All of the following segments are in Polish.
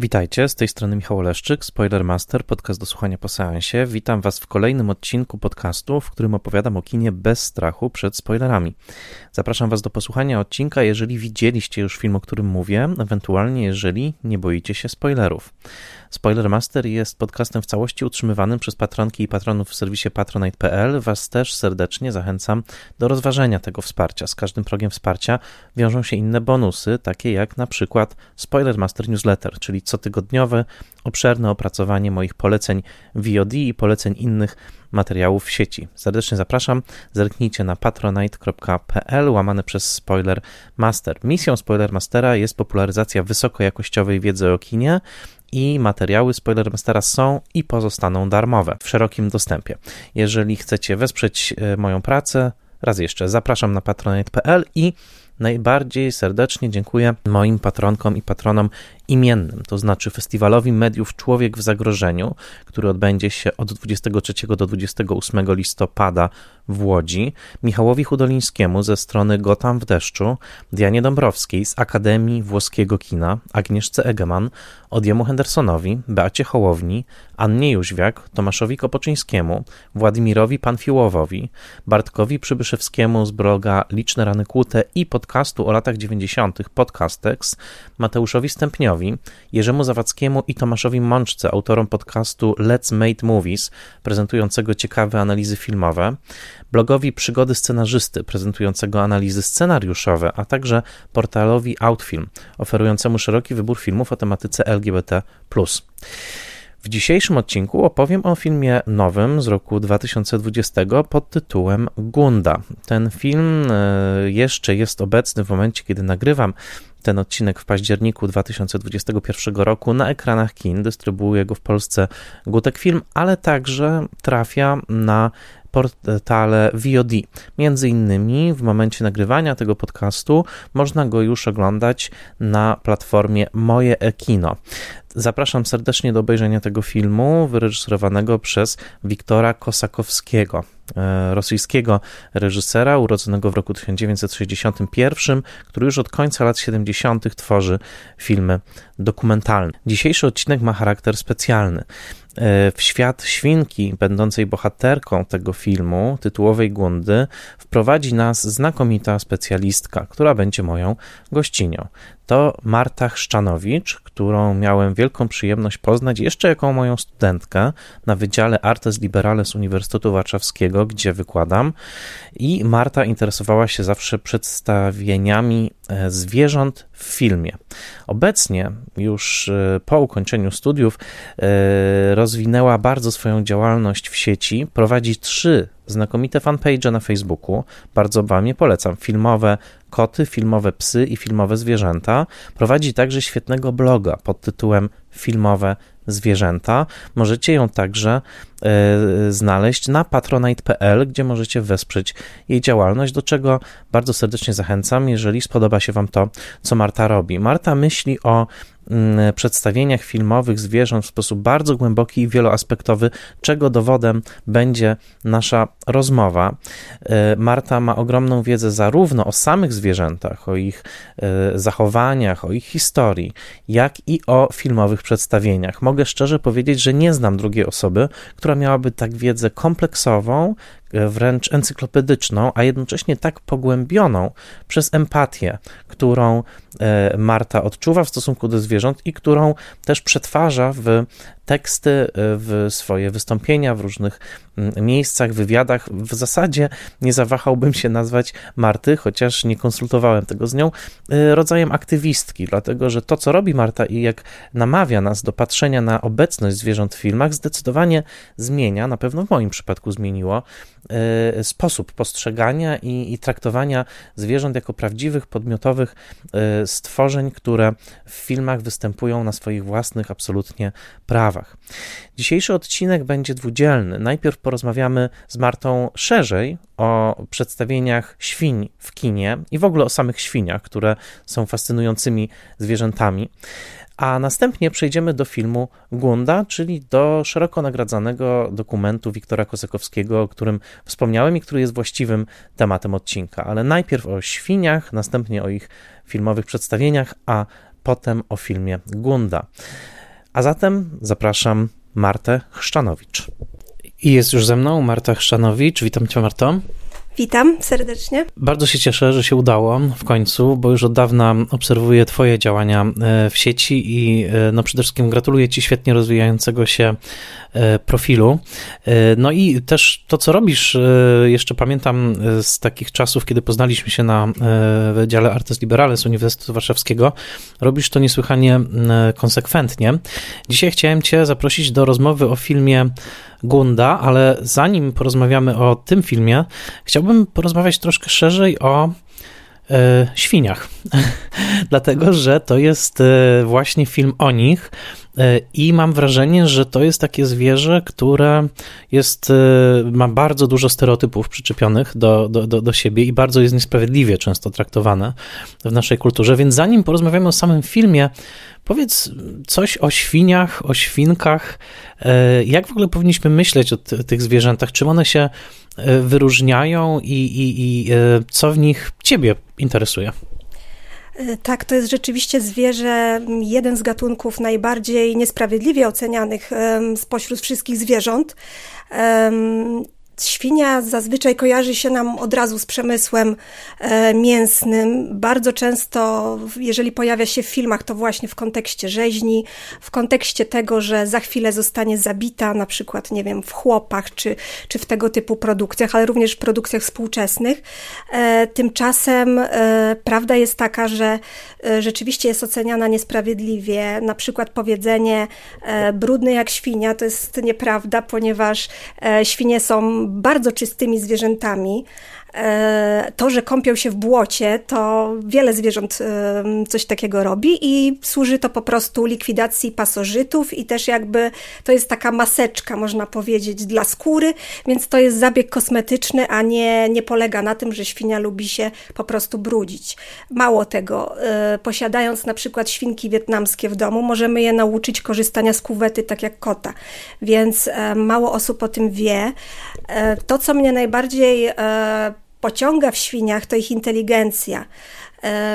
Witajcie, z tej strony Michał Leszczyk, Spoilermaster, podcast do słuchania po seansie. Witam Was w kolejnym odcinku podcastu, w którym opowiadam o kinie bez strachu przed spoilerami. Zapraszam Was do posłuchania odcinka, jeżeli widzieliście już film, o którym mówię, ewentualnie jeżeli nie boicie się spoilerów. Spoilermaster jest podcastem w całości utrzymywanym przez patronki i patronów w serwisie patronite.pl. Was też serdecznie zachęcam do rozważenia tego wsparcia. Z każdym progiem wsparcia wiążą się inne bonusy, takie jak na przykład Spoilermaster Newsletter, czyli cotygodniowe, obszerne opracowanie moich poleceń VOD i poleceń innych materiałów w sieci. Serdecznie zapraszam. Zerknijcie na patronite.pl łamane przez Spoiler Master. Misją Spoiler Mastera jest popularyzacja wysokojakościowej wiedzy o kinie i materiały Spoilermastera są i pozostaną darmowe w szerokim dostępie. Jeżeli chcecie wesprzeć e, moją pracę, raz jeszcze zapraszam na patronite.pl i najbardziej serdecznie dziękuję moim patronkom i patronom imiennym, to znaczy Festiwalowi Mediów Człowiek w Zagrożeniu, który odbędzie się od 23 do 28 listopada w Łodzi, Michałowi Hudolińskiemu ze strony Gotam w deszczu, Dianie Dąbrowskiej z Akademii Włoskiego Kina, Agnieszce Egeman, Odiemu Hendersonowi, Beacie Hołowni, Annie Jóźwiak, Tomaszowi Kopoczyńskiemu, Władimirowi Panfiłowowi, Bartkowi Przybyszewskiemu z bloga Liczne Rany Kłute i podcastu o latach 90. Podcastex, Mateuszowi Stępniowi, Jerzemu Zawadzkiemu i Tomaszowi Mączce, autorom podcastu Let's Made Movies, prezentującego ciekawe analizy filmowe, blogowi Przygody Scenarzysty, prezentującego analizy scenariuszowe, a także portalowi Outfilm, oferującemu szeroki wybór filmów o tematyce LGBT. W dzisiejszym odcinku opowiem o filmie nowym z roku 2020 pod tytułem Gunda. Ten film e, jeszcze jest obecny w momencie, kiedy nagrywam ten odcinek w październiku 2021 roku na ekranach kin. Dystrybuuje go w Polsce Gutek Film, ale także trafia na portale VOD. Między innymi w momencie nagrywania tego podcastu można go już oglądać na platformie Moje Kino. Zapraszam serdecznie do obejrzenia tego filmu, wyreżyserowanego przez Wiktora Kosakowskiego, e, rosyjskiego reżysera urodzonego w roku 1961, który już od końca lat 70. tworzy filmy dokumentalne. Dzisiejszy odcinek ma charakter specjalny. E, w świat świnki, będącej bohaterką tego filmu, tytułowej Gundy, wprowadzi nas znakomita specjalistka, która będzie moją gościnią to Marta Chrzczanowicz, którą miałem wielką przyjemność poznać jeszcze jako moją studentkę na Wydziale Artes Liberales Uniwersytetu Warszawskiego, gdzie wykładam. I Marta interesowała się zawsze przedstawieniami e, zwierząt w filmie. Obecnie, już e, po ukończeniu studiów, e, rozwinęła bardzo swoją działalność w sieci. Prowadzi trzy znakomite fanpage na Facebooku. Bardzo Wam je polecam. Filmowe koty, filmowe psy i filmowe zwierzęta. Prowadzi także świetnego bloga pod tytułem Filmowe zwierzęta. Możecie ją także e, znaleźć na patronite.pl, gdzie możecie wesprzeć jej działalność, do czego bardzo serdecznie zachęcam, jeżeli spodoba się Wam to, co Marta robi. Marta myśli o przedstawieniach filmowych zwierząt w sposób bardzo głęboki i wieloaspektowy, czego dowodem będzie nasza rozmowa. E, Marta ma ogromną wiedzę zarówno o samych zwierzętach, o ich e, zachowaniach, o ich historii, jak i o filmowych przedstawieniach. Mogę szczerze powiedzieć, że nie znam drugiej osoby, która miałaby tak wiedzę kompleksową, wręcz encyklopedyczną, a jednocześnie tak pogłębioną przez empatię, którą e, Marta odczuwa w stosunku do zwierząt i którą też przetwarza w teksty, e, w swoje wystąpienia w różnych mm, miejscach, wywiadach. W zasadzie nie zawahałbym się nazwać Marty, chociaż nie konsultowałem tego z nią, rodzajem aktywistki, dlatego że to, co robi Marta i jak namawia nas do patrzenia na obecność zwierząt w filmach, zdecydowanie zmienia, na pewno w moim przypadku zmieniło E, sposób postrzegania i, i, traktowania zwierząt jako prawdziwych, podmiotowych e, stworzeń, które w filmach występują na swoich własnych absolutnie prawach. Dzisiejszy odcinek będzie dwudzielny. Najpierw porozmawiamy z Martą szerzej o przedstawieniach świń w kinie i w ogóle o samych świniach, które są fascynującymi zwierzętami a następnie przejdziemy do filmu Gunda, czyli do szeroko nagradzanego dokumentu Wiktora Kosakowskiego, o którym wspomniałem i który jest właściwym tematem odcinka. Ale najpierw o świniach, następnie o ich filmowych przedstawieniach, a potem o filmie Gunda. A zatem zapraszam Martę Chrzczanowicz. I jest już ze mną Marta Chrzczanowicz. Witam Cię, Marto. Witam serdecznie. Bardzo się cieszę, że się udało w końcu, bo już od dawna obserwuję Twoje działania e, w sieci i e, no przede wszystkim gratuluję Ci świetnie rozwijającego się e, profilu. No i też to, co robisz, jeszcze pamiętam z takich czasów, kiedy poznaliśmy się na Wydziale Artes Liberales Uniwersytetu Warszawskiego. Robisz to niesłychanie konsekwentnie. Dzisiaj chciałem Cię zaprosić do rozmowy o filmie Gunda, ale zanim porozmawiamy o tym filmie, chciałbym porozmawiać troszkę szerzej o świniach. Dlatego, że to jest e, właśnie film o nich. E, I mam wrażenie, że to jest takie zwierzę, które jest, ma bardzo dużo stereotypów przyczepionych do, do, do, do siebie i bardzo jest niesprawiedliwie często traktowane w naszej kulturze. Więc zanim porozmawiamy o samym filmie, Powiedz coś o świniach, o świnkach. E, jak w ogóle powinniśmy myśleć o tych zwierzętach? Czym one się e, wyróżniają i, i, i e, co w nich Ciebie interesuje? Tak, to jest rzeczywiście zwierzę, jeden z gatunków najbardziej niesprawiedliwie ocenianych spośród wszystkich zwierząt. Świnia zazwyczaj kojarzy się nam od razu z przemysłem e, mięsnym. Bardzo często, jeżeli pojawia się w filmach, to właśnie w kontekście rzeźni, w kontekście tego, że za chwilę zostanie zabita, na przykład, nie wiem, w chłopach czy, czy w tego typu produkcjach, ale również w produkcjach współczesnych. E, tymczasem e, prawda jest taka, że rzeczywiście jest oceniana niesprawiedliwie. Na przykład powiedzenie brudny jak świnia to jest nieprawda, ponieważ świnie są bardzo czystymi zwierzętami, to, że kąpią się w błocie, to wiele zwierząt e, coś takiego robi i służy to po prostu likwidacji pasożytów i też jakby to jest taka maseczka, można powiedzieć, dla skóry, więc to jest zabieg kosmetyczny, a nie, nie polega na tym, że świnia lubi się po prostu brudzić. Mało tego, e, posiadając na przykład świnki wietnamskie w domu, możemy je nauczyć korzystania z kuwety tak jak kota, więc mało osób o tym wie. To, co mnie najbardziej pociąga w świniach, to ich inteligencja.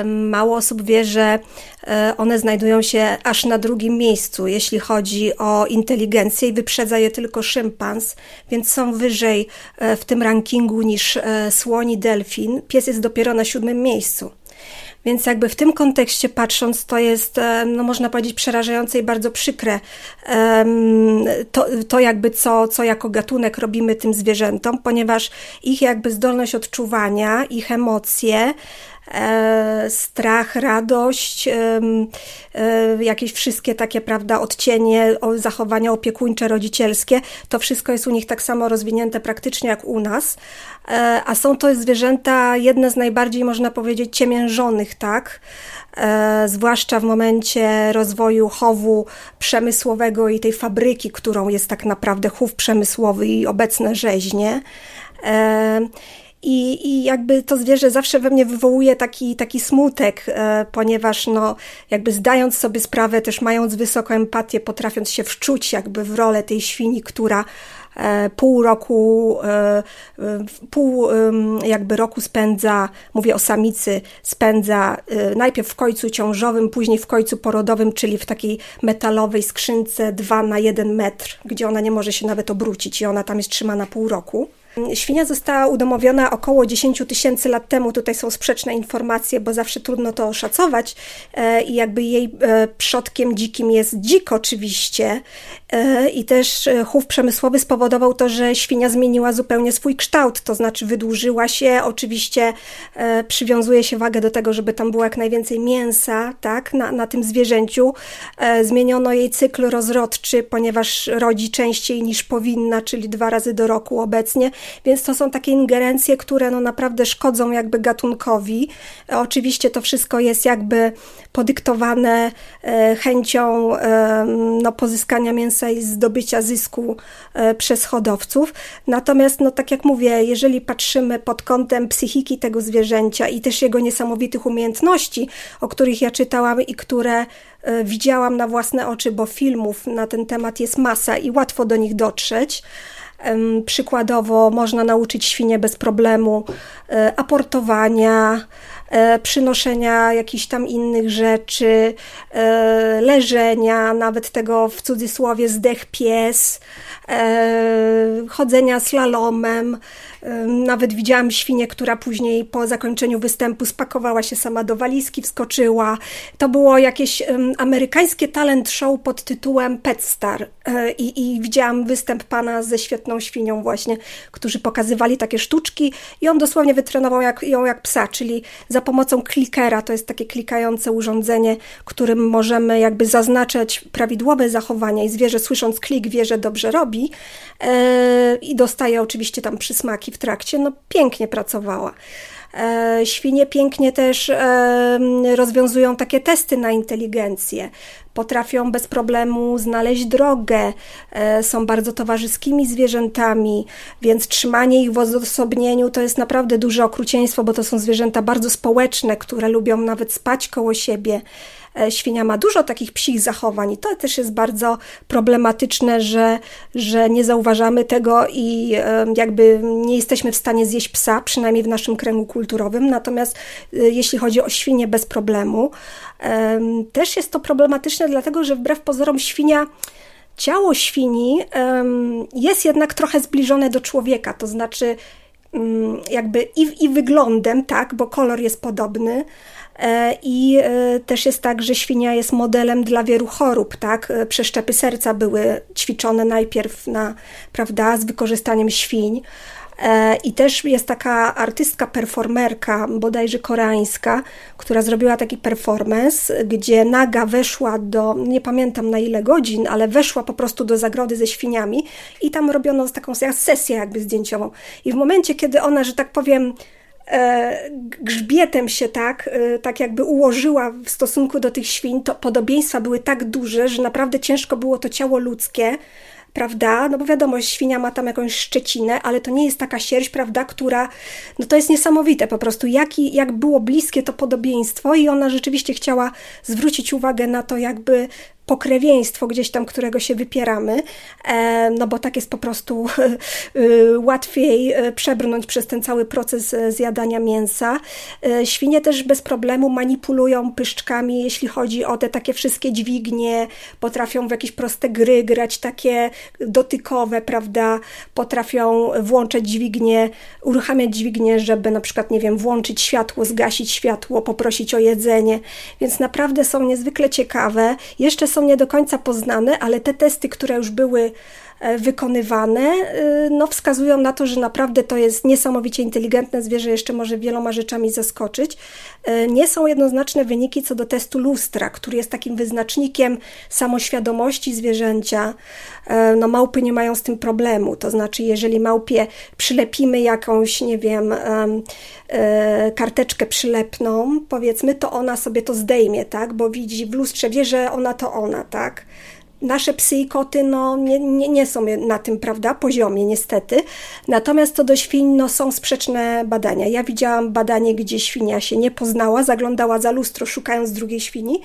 Mało osób wie, że e, one znajdują się aż na drugim miejscu, jeśli chodzi o inteligencję, i wyprzedza je tylko szympans, więc są wyżej e, w tym rankingu niż e, słoni delfin. Pies jest dopiero na siódmym miejscu. Więc jakby w tym kontekście patrząc, to jest, no można powiedzieć, przerażające i bardzo przykre to, to jakby co, co jako gatunek robimy tym zwierzętom, ponieważ ich jakby zdolność odczuwania, ich emocje, E, strach, radość, e, jakieś wszystkie takie, prawda, odcienie, zachowania opiekuńcze, rodzicielskie, to wszystko jest u nich tak samo rozwinięte praktycznie jak u nas, e, a są to zwierzęta jedne z najbardziej, można powiedzieć, ciemiężonych, tak, zwłaszcza w momencie rozwoju chowu przemysłowego i tej fabryki, którą jest tak naprawdę chów przemysłowy i obecne rzeźnie. I, I jakby to zwierzę zawsze we mnie wywołuje taki, taki smutek, e, ponieważ no, jakby zdając sobie sprawę, też mając wysoką empatię, potrafiąc się wczuć jakby w rolę tej świni, która e, pół roku, e, pół jakby roku spędza, mówię o samicy, spędza najpierw w końcu ciążowym, później w końcu porodowym, czyli w takiej metalowej skrzynce 2 na 1 metr, gdzie ona nie może się nawet obrócić i ona tam jest trzymana pół roku. Świnia została udomowiona około 10 tysięcy lat temu. Tutaj są sprzeczne informacje, bo zawsze trudno to oszacować. E, I jakby jej e, przodkiem dzikim jest dzik oczywiście. E, I też chów przemysłowy spowodował to, że świnia zmieniła zupełnie swój kształt, to znaczy wydłużyła się. Oczywiście przywiązuje się wagę do tego, żeby tam było jak najwięcej mięsa tak, na, na tym zwierzęciu. Zmieniono jej cykl rozrodczy, ponieważ rodzi częściej niż powinna, czyli dwa razy do roku obecnie więc to są takie ingerencje, które no naprawdę szkodzą jakby gatunkowi. Oczywiście to wszystko jest jakby podyktowane e, chęcią e, no, pozyskania mięsa i zdobycia zysku e, przez hodowców. Natomiast, no tak jak mówię, jeżeli patrzymy pod kątem psychiki tego zwierzęcia i też jego niesamowitych umiejętności, o których ja czytałam i które widziałam na własne oczy, bo filmów na ten temat jest masa i łatwo do nich dotrzeć, Przykładowo można nauczyć świnie bez problemu e, aportowania, e, przynoszenia jakichś tam innych rzeczy, e, leżenia, nawet tego w cudzysłowie zdech pies, chodzenia slalomem. Nawet widziałam świnię, która później po zakończeniu występu spakowała się sama do walizki, wskoczyła. To było jakieś amerykańskie talent show pod tytułem Pet Star. E, I, I widziałam występ pana ze świetną świnią właśnie, którzy pokazywali takie sztuczki i on dosłownie wytrenował jak, ją jak psa, czyli za pomocą klikera, to jest takie klikające urządzenie, którym możemy jakby zaznaczać prawidłowe zachowania i zwierzę słysząc klik wie, że dobrze robi e, i dostaje oczywiście tam przysmaki w trakcie, no pięknie pracowała. E, świnie pięknie też e, rozwiązują takie testy na inteligencję. Potrafią bez problemu znaleźć drogę, e, są bardzo towarzyskimi zwierzętami, więc trzymanie ich w odosobnieniu to jest naprawdę duże okrucieństwo, bo to są zwierzęta bardzo społeczne, które lubią nawet spać koło siebie. E, świnia ma dużo takich psich zachowań i to też jest bardzo problematyczne, że, że nie zauważamy tego i jakby nie jesteśmy w stanie zjeść psa, przynajmniej w naszym kręgu kulturowym. Natomiast e, jeśli chodzi o świnie bez problemu, też jest to problematyczne, dlatego że wbrew pozorom świnia ciało świni jest jednak trochę zbliżone do człowieka, to znaczy mm, jakby i, i wyglądem, tak, bo kolor jest podobny, I e, też jest tak, że świnia jest modelem dla wielu chorób, tak? E, przeszczepy serca były ćwiczone najpierw na, prawda, z wykorzystaniem świń. I też jest taka artystka, performerka, bodajże koreańska, która zrobiła taki performance, gdzie naga weszła do, nie pamiętam na ile godzin, ale weszła po prostu do zagrody ze świniami i tam robiono taką sesję jakby zdjęciową. I w momencie, kiedy ona, że tak powiem, E, grzbietem się tak, e, tak jakby ułożyła w stosunku do tych świń, to podobieństwa były tak duże, że naprawdę ciężko było to ciało ludzkie, prawda? No bo wiadomo, świnia ma tam jakąś szczecinę, ale to nie jest taka sierść, prawda, która, no to jest niesamowite po prostu, jaki, jak było bliskie to podobieństwo i ona rzeczywiście chciała zwrócić uwagę na to, jakby pokrewieństwo gdzieś tam, którego się wypieramy, e, no bo tak jest po prostu y, łatwiej e, przebrnąć przez ten cały proces e, zjadania mięsa. Świnie też bez problemu manipulują pyszczkami, jeśli chodzi o te takie wszystkie dźwignie, potrafią w jakieś proste gry grać takie dotykowe, prawda, potrafią włączać dźwignię, uruchamiać dźwignię, żeby na przykład, nie wiem, włączyć światło, zgasić światło, poprosić o jedzenie, więc naprawdę są niezwykle ciekawe. Jeszcze są nie do końca poznane, ale te testy, które już były wykonywane, e, no wskazują na to, że naprawdę to jest niesamowicie inteligentne zwierzę, jeszcze może wieloma rzeczami zaskoczyć. E, nie są jednoznaczne wyniki co do testu lustra, który jest takim wyznacznikiem samoświadomości zwierzęcia. No małpy nie mają z tym problemu, to znaczy jeżeli małpie przylepimy jakąś, nie wiem, karteczkę przylepną, powiedzmy, to ona sobie to zdejmie, tak, bo widzi w lustrze, wie, że ona to ona, tak? Nasze psy i koty no, nie, nie, nie są na tym prawda, poziomie, niestety. Natomiast co do świń, no, są sprzeczne badania. Ja widziałam badanie, gdzie świnia się nie poznała, zaglądała za lustro, szukając drugiej świni,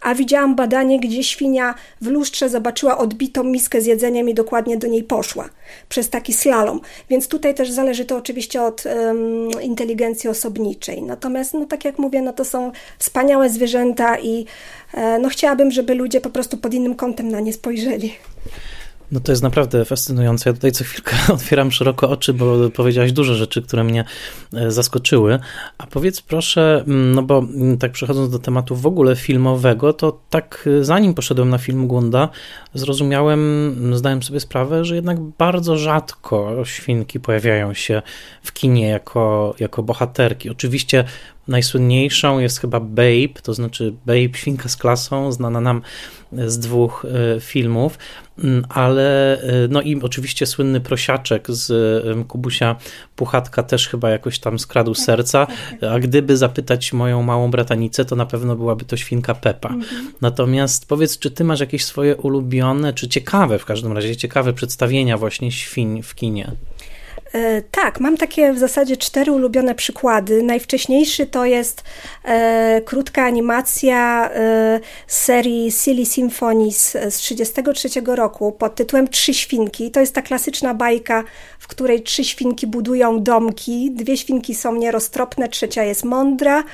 a widziałam badanie, gdzie świnia w lustrze zobaczyła odbitą miskę z jedzeniem i dokładnie do niej poszła przez taki slalom. Więc tutaj też zależy to oczywiście od um, inteligencji osobniczej. Natomiast, no tak jak mówię, no to są wspaniałe zwierzęta i e, no chciałabym, żeby ludzie po prostu pod innym kątem na nie spojrzeli. No to jest naprawdę fascynujące. Ja tutaj co chwilkę otwieram szeroko oczy, bo powiedziałaś dużo rzeczy, które mnie e, zaskoczyły. A powiedz proszę, mm, no bo mm, tak przechodząc do tematu w ogóle filmowego, to tak e, zanim poszedłem na film Głąda, zrozumiałem, mm, zdałem sobie sprawę, że jednak bardzo rzadko świnki pojawiają się w kinie jako, jako bohaterki. Oczywiście Najsłynniejszą jest chyba Babe, to znaczy Babe, świnka z klasą, znana nam z dwóch e, filmów, ale e, no i oczywiście słynny prosiaczek z Kubusia Puchatka też chyba jakoś tam skradł tak, serca, tak, tak. a gdyby zapytać moją małą bratanicę, to na pewno byłaby to świnka Pepa. Mhm. Natomiast powiedz, czy ty masz jakieś swoje ulubione, czy ciekawe w każdym razie, ciekawe przedstawienia właśnie świń w kinie? E, tak, mam takie w zasadzie cztery ulubione przykłady. Najwcześniejszy to jest e, krótka animacja e, serii Silly Symphonies z 1933 roku pod tytułem Trzy Świnki. To jest ta klasyczna bajka, w której trzy świnki budują domki. Dwie świnki są nieroztropne, trzecia jest mądra.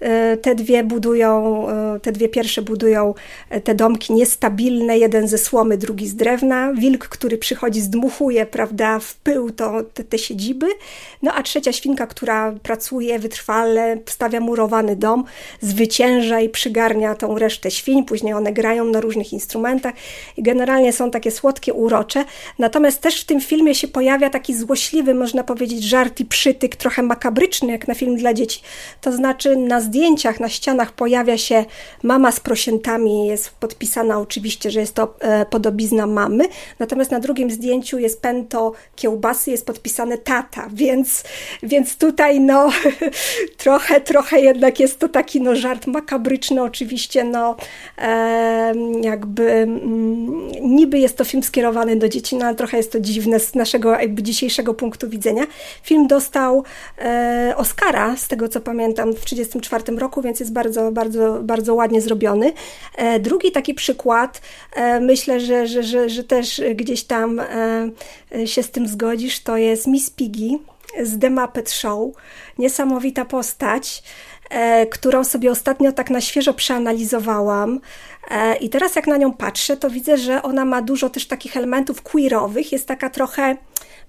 E, te dwie budują, e, te dwie pierwsze budują e, te domki niestabilne, jeden ze słomy, drugi z drewna. Wilk, który przychodzi, zdmuchuje, prawda, w pył to, te, te siedziby. No a trzecia świnka, która pracuje wytrwale, stawia murowany dom, zwycięża i przygarnia tą resztę świń. Później one grają na różnych instrumentach i generalnie są takie słodkie, urocze. Natomiast też w tym filmie się pojawia taki złośliwy, można powiedzieć, żart i przytyk, trochę makabryczny, jak na film dla dzieci. To znaczy na zdjęciach, na ścianach pojawia się mama z prosiętami, jest podpisana oczywiście, że jest to e, podobizna mamy, natomiast na drugim zdjęciu jest pęto kiełbasy, jest podpisane tata, więc, więc tutaj no trochę, trochę jednak jest to taki no żart makabryczny oczywiście, no jakby mm, niby jest to film skierowany do dzieci, no ale trochę jest to dziwne z naszego jakby dzisiejszego punktu widzenia. Film dostał e, Oscara, z tego co pamiętam, w 1934 roku, więc jest bardzo, bardzo, bardzo ładnie zrobiony. E, drugi taki przykład, e, myślę, że, że, że, że też gdzieś tam się z tym zgodzisz, to jest Miss Piggy z The Muppet Show. Niesamowita postać którą sobie ostatnio tak na świeżo przeanalizowałam. I teraz jak na nią patrzę, to widzę, że ona ma dużo też takich elementów queerowych, jest taka trochę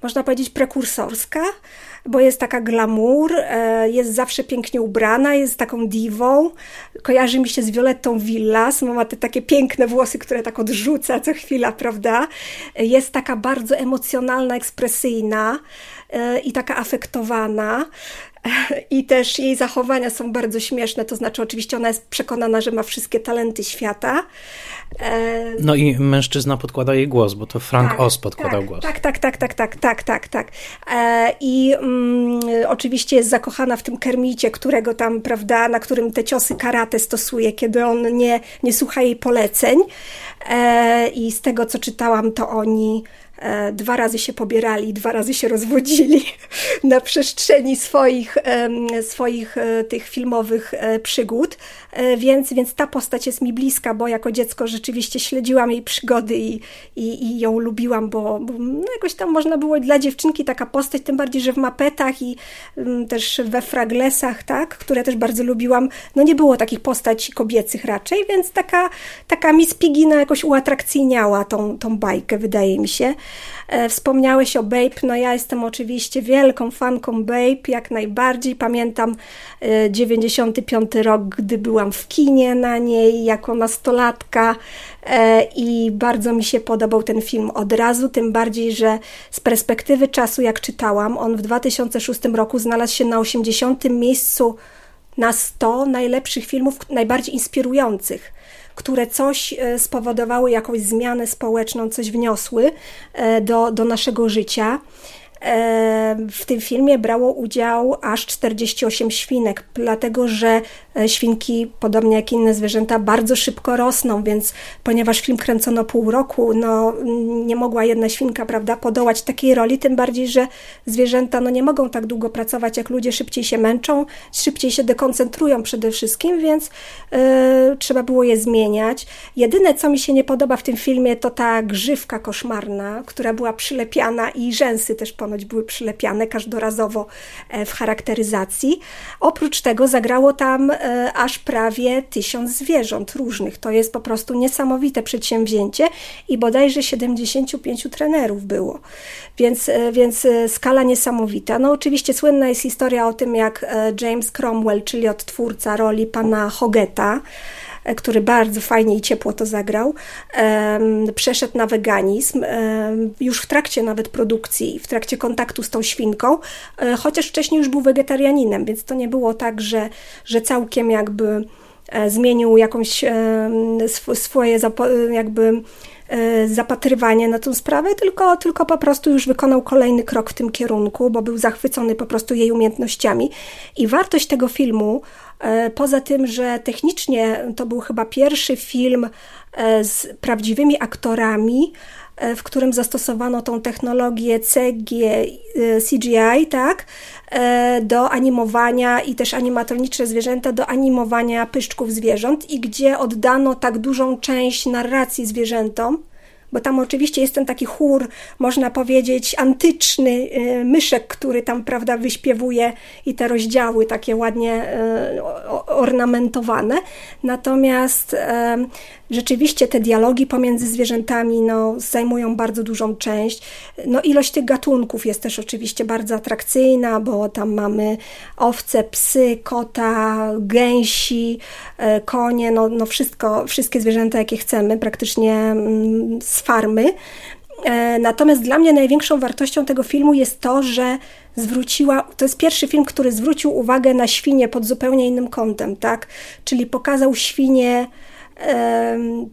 można powiedzieć, prekursorska, bo jest taka glamour, e, jest zawsze pięknie ubrana, jest taką diwą. Kojarzy mi się z Violettą Villas, ma te takie piękne włosy, które tak odrzuca co chwila, prawda? Jest taka bardzo emocjonalna, ekspresyjna e, i taka afektowana. I też jej zachowania są bardzo śmieszne, to znaczy oczywiście ona jest przekonana, że ma wszystkie talenty świata. E, no i mężczyzna podkłada jej głos, bo to Frank tak, Oz podkładał tak, głos. Tak, tak, tak, tak, tak, tak, tak, tak. I mm, oczywiście jest zakochana w tym Kermicie, którego tam, prawda, na którym te ciosy karate stosuje, kiedy on nie, nie słucha jej poleceń. E, I z tego, co czytałam, to oni E, dwa razy się pobierali, dwa razy się rozwodzili na przestrzeni swoich, swoich e, tych filmowych e, przygód, więc, więc ta postać jest mi bliska, bo jako dziecko rzeczywiście śledziłam jej przygody i, i, i ją lubiłam, bo, bo no jakoś tam można było dla dziewczynki taka postać, tym bardziej, że w mapetach i też we fraglesach, tak, które też bardzo lubiłam, no nie było takich postaci kobiecych raczej, więc taka, taka Miss Pigina jakoś uatrakcyjniała tą, tą bajkę, wydaje mi się. E, wspomniałeś o Babe, no ja jestem oczywiście wielką fanką Babe, jak najbardziej. Pamiętam 95 e, rok, gdy byłam w kinie na niej jako nastolatka e, i bardzo mi się podobał ten film od razu, tym bardziej, że z perspektywy czasu, jak czytałam, on w 2006 roku znalazł się na 80. miejscu na 100 najlepszych filmów, najbardziej inspirujących które coś e, spowodowały, jakąś zmianę społeczną, coś wniosły e, do, do naszego życia. W tym filmie brało udział aż 48 świnek, dlatego że e, świnki, podobnie jak inne zwierzęta, bardzo szybko rosną, więc ponieważ film kręcono pół roku, no nie mogła jedna świnka, prawda, podołać takiej roli, tym bardziej, że zwierzęta no, nie mogą tak długo pracować jak ludzie, szybciej się męczą, szybciej się dekoncentrują przede wszystkim, więc e, trzeba było je zmieniać. Jedyne, co mi się nie podoba w tym filmie, to ta grzywka koszmarna, która była przylepiana i rzęsy też ponoć ponoć były przylepiane każdorazowo e, w charakteryzacji. Oprócz tego zagrało tam e, aż prawie tysiąc zwierząt różnych. To jest po prostu niesamowite przedsięwzięcie i bodajże 75 trenerów było. Więc, e, więc skala niesamowita. No oczywiście słynna jest historia o tym, jak James Cromwell, czyli odtwórca roli pana Hogeta, który bardzo fajnie i ciepło to zagrał, przeszedł na weganizm już w trakcie nawet produkcji, w trakcie kontaktu z tą świnką, e, chociaż wcześniej już był wegetarianinem, więc to nie było tak, że, że całkiem jakby e, zmienił jakąś swoje jakby e, zapatrywanie na tę sprawę, tylko, tylko po prostu już wykonał kolejny krok w tym kierunku, bo był zachwycony po prostu jej umiejętnościami. I wartość tego filmu E, poza tym, że technicznie to był chyba pierwszy film e, z prawdziwymi aktorami, w którym zastosowano tą technologię CG, CGI, tak, do animowania i też animatroniczne zwierzęta do animowania pyszczków zwierząt i gdzie oddano tak dużą część narracji zwierzętom, bo tam oczywiście jest ten taki chór, można powiedzieć, antyczny, myszek, który tam, prawda, wyśpiewuje i te rozdziały takie ładnie ornamentowane. Natomiast rzeczywiście te dialogi pomiędzy zwierzętami no, zajmują bardzo dużą część. No, ilość tych gatunków jest też oczywiście bardzo atrakcyjna, bo tam mamy owce, psy, kota, gęsi, e, konie, no, no wszystko, wszystkie zwierzęta, jakie chcemy, praktycznie mm, z farmy. E, natomiast dla mnie największą wartością tego filmu jest to, że zwróciła, to jest pierwszy film, który zwrócił uwagę na świnie pod zupełnie innym kątem, tak? Czyli pokazał świnie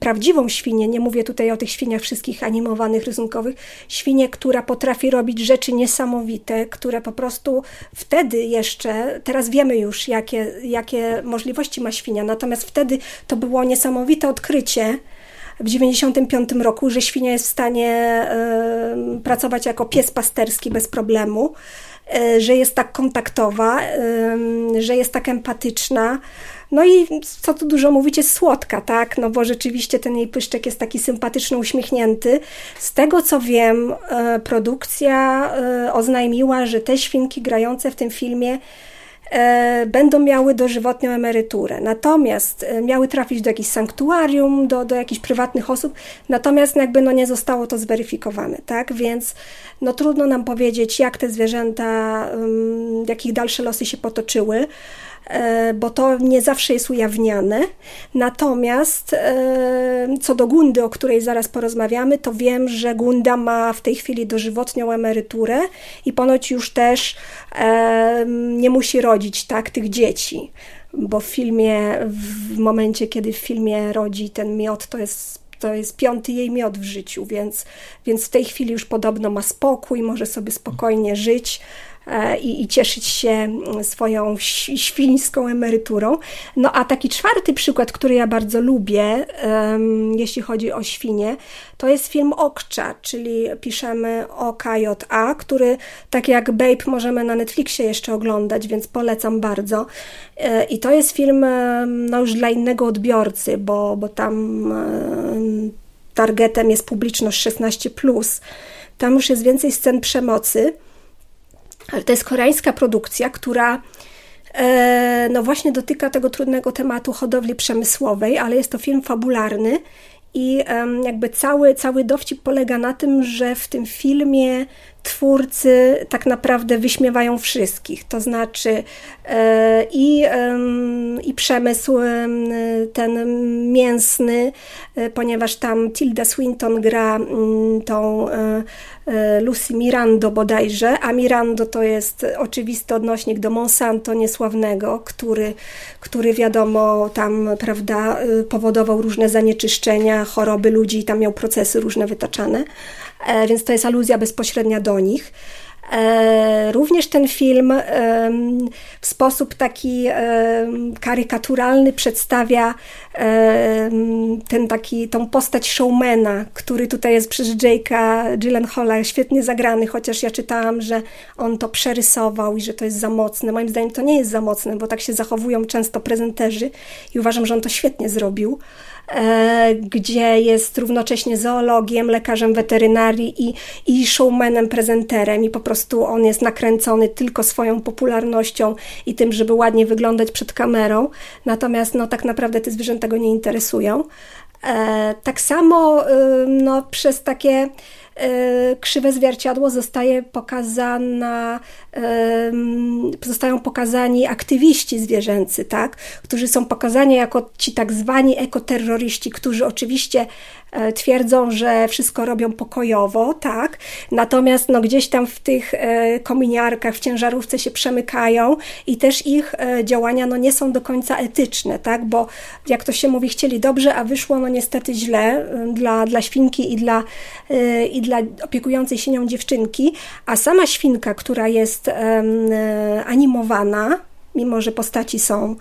prawdziwą świnię, nie mówię tutaj o tych świniach wszystkich animowanych, rysunkowych, świnię, która potrafi robić rzeczy niesamowite, które po prostu wtedy jeszcze, teraz wiemy już, jakie, jakie możliwości ma świnia, natomiast wtedy to było niesamowite odkrycie, w 95 roku, że świnia jest w stanie y, pracować jako pies pasterski bez problemu, y, że jest tak kontaktowa, y, że jest tak empatyczna, no i co tu dużo mówić, jest słodka, tak? No bo rzeczywiście ten jej pyszczek jest taki sympatyczny, uśmiechnięty. Z tego co wiem, e, produkcja e, oznajmiła, że te świnki grające w tym filmie e, będą miały dożywotnią emeryturę. Natomiast miały trafić do jakiegoś sanktuarium, do, do jakichś prywatnych osób, natomiast jakby no nie zostało to zweryfikowane, tak? Więc no trudno nam powiedzieć, jak te zwierzęta, jakich dalsze losy się potoczyły. E, bo to nie zawsze jest ujawniane. Natomiast e, co do Gundy, o której zaraz porozmawiamy, to wiem, że Gunda ma w tej chwili dożywotnią emeryturę i ponoć już też e, nie musi rodzić tak tych dzieci, bo w filmie, w momencie kiedy w filmie rodzi ten miot, to jest to jest piąty jej miod w życiu, więc, więc w tej chwili już podobno ma spokój, może sobie spokojnie żyć. E, i, i cieszyć się mm, swoją świńską emeryturą. No a taki czwarty przykład, który ja bardzo lubię, jeśli chodzi o świnie, to jest film Okcza, czyli piszemy OKJA, który tak jak Babe możemy na Netflixie jeszcze oglądać, więc polecam bardzo. E, I to jest film no już dla innego odbiorcy, bo, bo tam targetem jest publiczność 16+. Tam już jest więcej scen przemocy. Ale to jest koreańska produkcja, która e, no właśnie dotyka tego trudnego tematu hodowli przemysłowej, ale jest to film fabularny i jakby cały, cały dowcip polega na tym, że w tym filmie twórcy tak naprawdę wyśmiewają wszystkich. To znaczy e, i, i przemysł ten mięsny, e, ponieważ tam Tilda Swinton gra mm, tą E, Lucy Mirando bodajże, a Mirando to jest oczywisty odnośnik do Monsanto niesławnego, który, który wiadomo tam, prawda, powodował różne zanieczyszczenia, choroby ludzi i tam miał procesy różne wytaczane, więc to jest aluzja bezpośrednia do nich. E, również ten film w sposób taki karykaturalny przedstawia ten taki, tą postać showmana, który tutaj jest przez Jake'a Gyllenhaala świetnie zagrany, chociaż ja czytałam, że on to przerysował i że to jest za mocne. Moim zdaniem to nie jest za mocne, bo tak się zachowują często prezenterzy i uważam, że on to świetnie zrobił. E, gdzie jest równocześnie zoologiem, lekarzem weterynarii i, i showmanem, prezenterem i po prostu on jest nakręcony tylko swoją popularnością i tym, żeby ładnie wyglądać przed kamerą, natomiast no tak naprawdę te zwierzęta go nie interesują. E, tak samo no, przez takie krzywe zwierciadło zostaje pokazana, zostają pokazani aktywiści zwierzęcy, tak? którzy są pokazani jako ci tak zwani ekoterroryści, którzy oczywiście E, twierdzą, że wszystko robią pokojowo, tak? Natomiast no, gdzieś tam w tych e, kominiarkach, w ciężarówce się przemykają i też ich e, działania no, nie są do końca etyczne, tak? Bo jak to się mówi, chcieli dobrze, a wyszło no niestety źle dla, dla świnki i dla, i dla opiekującej się nią dziewczynki, a sama świnka, która jest animowana, mimo że postaci są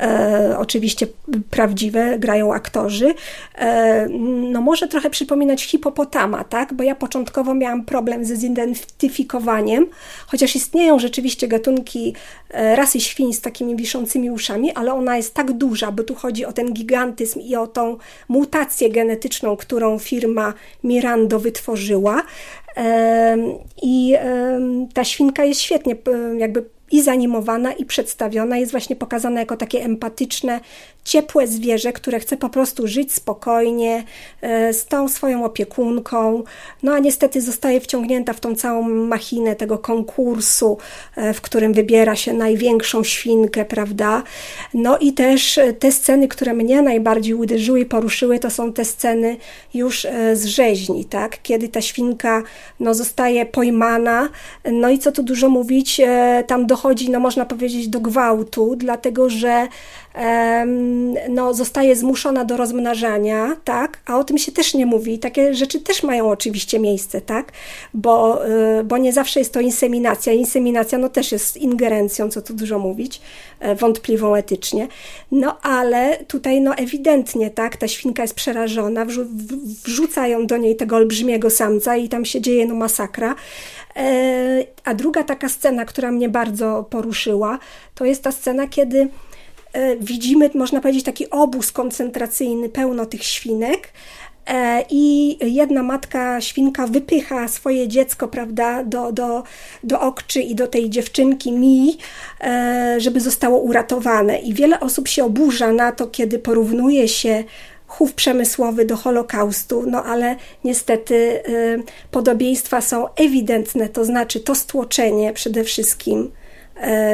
e, oczywiście prawdziwe, grają aktorzy. E, no może trochę przypominać hipopotama, tak? Bo ja początkowo miałam problem ze zidentyfikowaniem, chociaż istnieją rzeczywiście gatunki e, rasy świń z takimi wiszącymi uszami, ale ona jest tak duża, bo tu chodzi o ten gigantyzm i o tą mutację genetyczną, którą firma Mirando wytworzyła. I ta świnka jest świetnie jakby i zanimowana, i przedstawiona, jest właśnie pokazana jako takie empatyczne, ciepłe zwierzę, które chce po prostu żyć spokojnie e, z tą swoją opiekunką. No a niestety zostaje wciągnięta w tą całą machinę tego konkursu, e, w którym wybiera się największą świnkę, prawda? No i też e, te sceny, które mnie najbardziej uderzyły i poruszyły, to są te sceny już z rzeźni, tak? Kiedy ta świnka no, zostaje pojmana, no i co tu dużo mówić, tam dochodzi, no można powiedzieć, do gwałtu, dlatego że no, zostaje zmuszona do rozmnażania, tak? A o tym się też nie mówi. Takie rzeczy też mają oczywiście miejsce, tak? Bo, y, bo nie zawsze jest to inseminacja. Inseminacja no, też jest ingerencją, co tu dużo mówić, e, wątpliwą etycznie. No ale tutaj no, ewidentnie, tak? Ta świnka jest przerażona, wrzu wrzucają do niej tego olbrzymiego samca i tam się dzieje no, masakra. E, a druga taka scena, która mnie bardzo poruszyła, to jest ta scena, kiedy widzimy, można powiedzieć, taki obóz koncentracyjny, pełno tych świnek. E, I jedna matka świnka wypycha swoje dziecko, prawda, do, do, do okczy i do tej dziewczynki Mi, e, żeby zostało uratowane. I wiele osób się oburza na to, kiedy porównuje się chów przemysłowy do Holokaustu, no ale niestety podobieństwa są ewidentne, to znaczy to stłoczenie przede wszystkim E,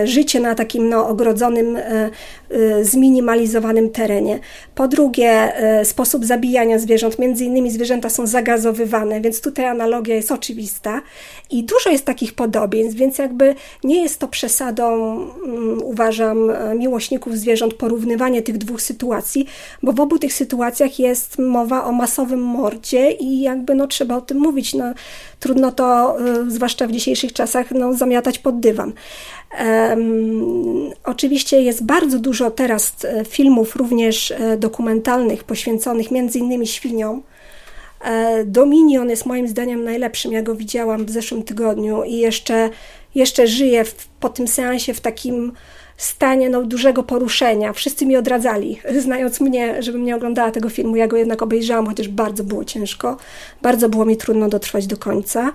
życie na takim no, ogrodzonym, e, e, zminimalizowanym terenie. Po drugie, sposób zabijania zwierząt, między innymi zwierzęta są zagazowywane, więc tutaj analogia jest oczywista i dużo jest takich podobieństw, więc jakby nie jest to przesadą, mm, uważam, miłośników zwierząt porównywanie tych dwóch sytuacji, bo w obu tych sytuacjach jest mowa o masowym mordzie i jakby no, trzeba o tym mówić. No, trudno to, zwłaszcza w dzisiejszych czasach, no, zamiatać pod dywan. Um, oczywiście jest bardzo dużo teraz e, filmów, również e, dokumentalnych, poświęconych między innymi świniom. E, Dominion jest moim zdaniem najlepszym. Ja go widziałam w zeszłym tygodniu i jeszcze, jeszcze żyję w, po tym seansie w takim stanie no, dużego poruszenia. Wszyscy mi odradzali, znając mnie, żebym nie oglądała tego filmu. Ja go jednak obejrzałam, chociaż bardzo było ciężko. Bardzo było mi trudno dotrwać do końca.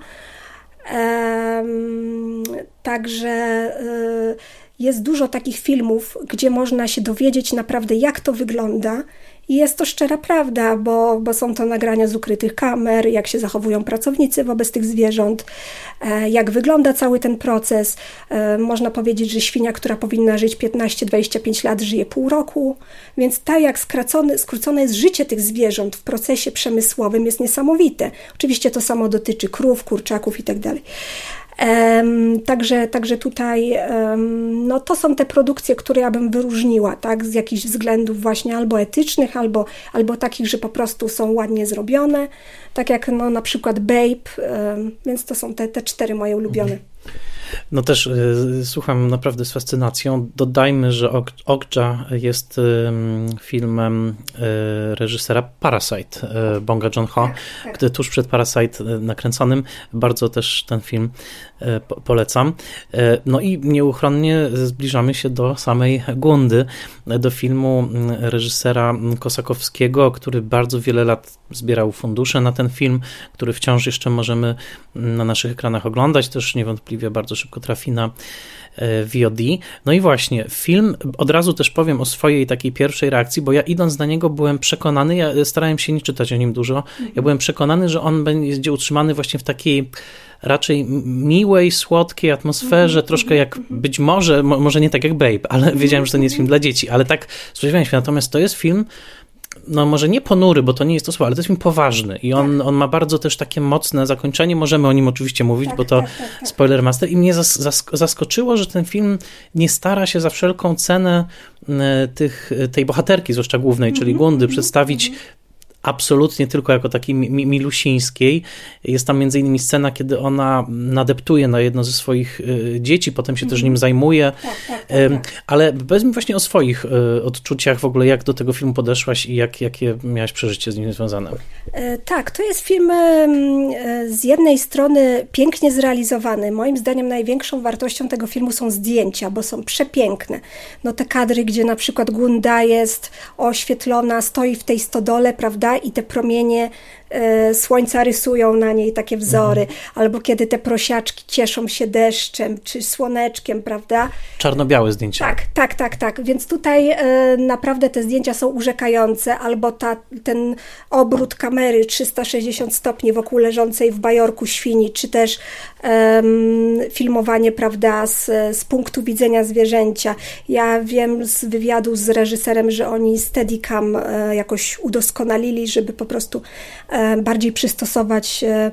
Także y, jest dużo takich filmów, gdzie można się dowiedzieć naprawdę, jak to wygląda i jest to szczera prawda, bo, bo są to nagrania z ukrytych kamer, jak się zachowują pracownicy wobec tych zwierząt, e, jak wygląda cały ten proces. E, można powiedzieć, że świnia, która powinna żyć 15-25 lat, żyje pół roku, więc tak jak skracone, skrócone jest życie tych zwierząt w procesie przemysłowym jest niesamowite. Oczywiście to samo dotyczy krów, kurczaków itd. Tak Także, także tutaj no to są te produkcje, które ja bym wyróżniła, tak, z jakichś względów właśnie albo etycznych, albo, albo takich, że po prostu są ładnie zrobione, tak jak no, na przykład Babe, więc to są te, te cztery moje ulubione. No też y, słucham naprawdę z fascynacją. Dodajmy, że Okja jest y, filmem y, reżysera Parasite, y, Bonga Joon-ho, tak, tak. gdy tuż przed Parasite nakręconym. Bardzo też ten film po, polecam. No i nieuchronnie zbliżamy się do samej Gundy, do filmu reżysera Kosakowskiego, który bardzo wiele lat zbierał fundusze na ten film, który wciąż jeszcze możemy na naszych ekranach oglądać. Też niewątpliwie bardzo szybko trafi na e, VOD. No i właśnie, film, od razu też powiem o swojej takiej pierwszej reakcji, bo ja idąc na niego byłem przekonany, ja starałem się nie czytać o nim dużo, ja byłem przekonany, że on będzie utrzymany właśnie w takiej raczej miłej, słodkiej atmosferze, troszkę jak być może, może nie tak jak Babe, ale wiedziałem, że to nie jest film dla dzieci, ale tak spodziewałem się. Natomiast to jest film, no może nie ponury, bo to nie jest to słowo, ale to jest film poważny i on, tak. on ma bardzo też takie mocne zakończenie, możemy o nim oczywiście mówić, tak, bo to tak, tak, tak. spoiler master i mnie zas, zas, zaskoczyło, że ten film nie stara się za wszelką cenę tych, tej bohaterki, zwłaszcza głównej, czyli mhm, Gundy, mhm, przedstawić mhm absolutnie tylko jako takiej milusińskiej. Jest tam między innymi scena, kiedy ona nadeptuje na jedno ze swoich y, dzieci, potem się też nim mhm. zajmuje. Tak, tak, tak, tak, Ale powiedz mi właśnie o swoich y, odczuciach w ogóle, jak do tego filmu podeszłaś i jak, jakie miałaś przeżycie z nim związane. E, tak, to jest film e, z jednej strony pięknie zrealizowany. Moim zdaniem największą wartością tego filmu są zdjęcia, bo są przepiękne. No te kadry, gdzie na przykład Gunda jest oświetlona, stoi w tej stodole, prawda, i te promienie słońca rysują na niej takie wzory, mhm. albo kiedy te prosiaczki cieszą się deszczem czy słoneczkiem, prawda? Czarno-białe zdjęcia. Tak, tak, tak, tak. Więc tutaj e, naprawdę te zdjęcia są urzekające, albo ta, ten obrót kamery 360 stopni wokół leżącej w bajorku świni, czy też um, filmowanie, prawda, z, z punktu widzenia zwierzęcia. Ja wiem z wywiadu z reżyserem, że oni Steadicam e, jakoś udoskonalili, żeby po prostu E, bardziej przystosować e,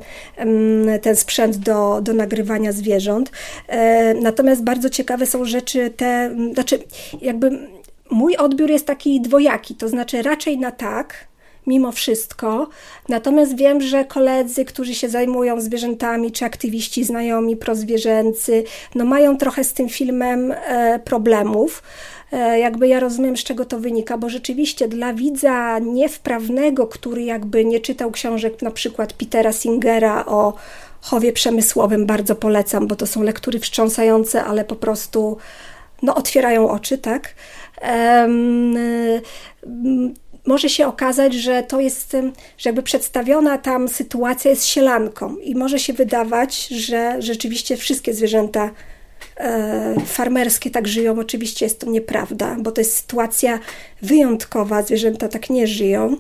ten sprzęt do, do nagrywania zwierząt. E, natomiast bardzo ciekawe są rzeczy te, znaczy jakby mój odbiór jest taki dwojaki, to znaczy raczej na tak, mimo wszystko. Natomiast wiem, że koledzy, którzy się zajmują zwierzętami, czy aktywiści znajomi prozwierzęcy, no mają trochę z tym filmem problemów. E, jakby ja rozumiem, z czego to wynika, bo rzeczywiście dla widza niewprawnego, który jakby nie czytał książek na przykład Petera Singera o chowie przemysłowym, bardzo polecam, bo to są lektury wstrząsające, ale po prostu no, otwierają oczy, tak? Um, może się okazać, że to jest, że jakby przedstawiona tam sytuacja jest sielanką i może się wydawać, że rzeczywiście wszystkie zwierzęta farmerskie tak żyją. Oczywiście jest to nieprawda, bo to jest sytuacja wyjątkowa. Zwierzęta tak nie żyją.